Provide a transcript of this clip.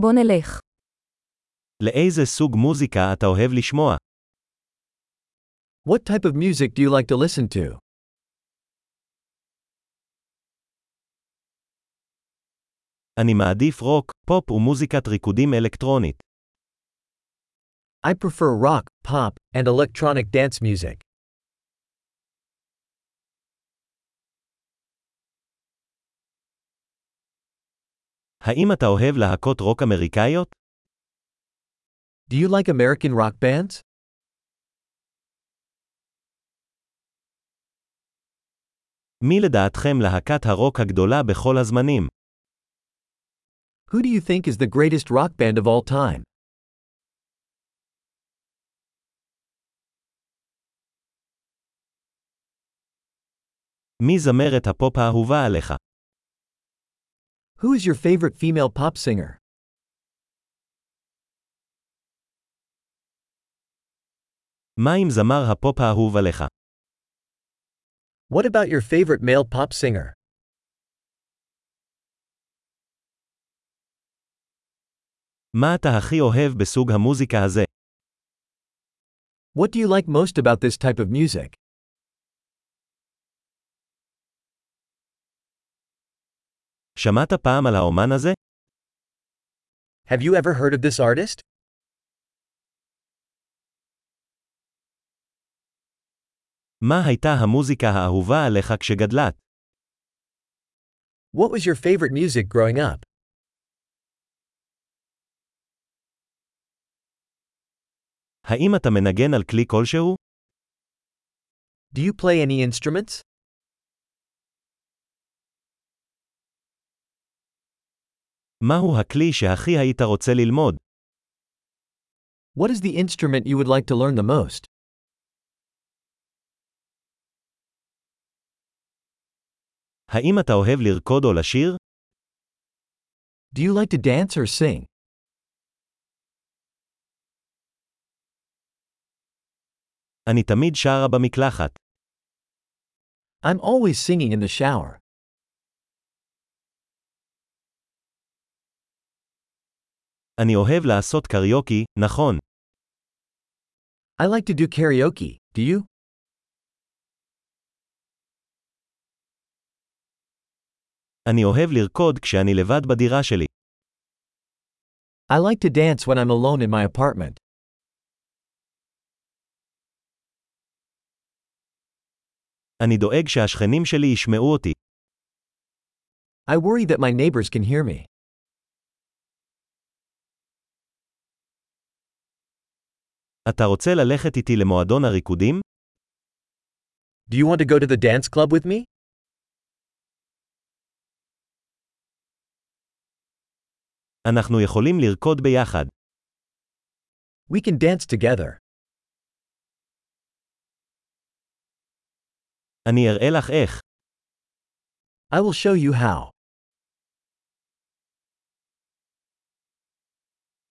בוא נלך. לאיזה סוג מוזיקה אתה אוהב לשמוע? What type of music do you like to listen to? אני מעדיף רוק, פופ ומוזיקת ריקודים אלקטרונית. I prefer rock, pop, and electronic dance music. האם אתה אוהב להקות רוק אמריקאיות? Do you like American rock bands? מי לדעתכם להקת הרוק הגדולה בכל הזמנים? Who do you think is the greatest rock band of all time? מי זמרת הפופ האהובה עליך? Who is your favorite female pop singer? מה עם זמר הפופ האהוב עליך? What about your favorite male pop singer? מה אתה הכי אוהב בסוג המוזיקה הזה? What do you like most about this type of music? שמעת פעם על האומן הזה? Have you ever heard of this artist? מה הייתה המוזיקה האהובה עליך כשגדלת? What was your favorite music growing up? האם אתה מנגן על כלי כלשהו? Do you play any instruments? מהו הכלי שהכי היית רוצה ללמוד? What is the instrument you would like to learn the most? האם אתה אוהב לרקוד או לשיר? Do you like to dance or sing? אני תמיד שרה במקלחת. I'm always singing in the shower. אני אוהב לעשות קריוקי, נכון. I like to do karaoke, do you? אני אוהב לרקוד כשאני לבד בדירה שלי. I like to dance when I'm alone in my apartment. אני דואג שהשכנים שלי ישמעו אותי. I worry that my neighbors can hear me. אתה רוצה ללכת איתי למועדון הריקודים? Do you want to go to the dance club with me? אנחנו יכולים לרקוד ביחד. We can dance together. אני אראה לך איך. I will show you how.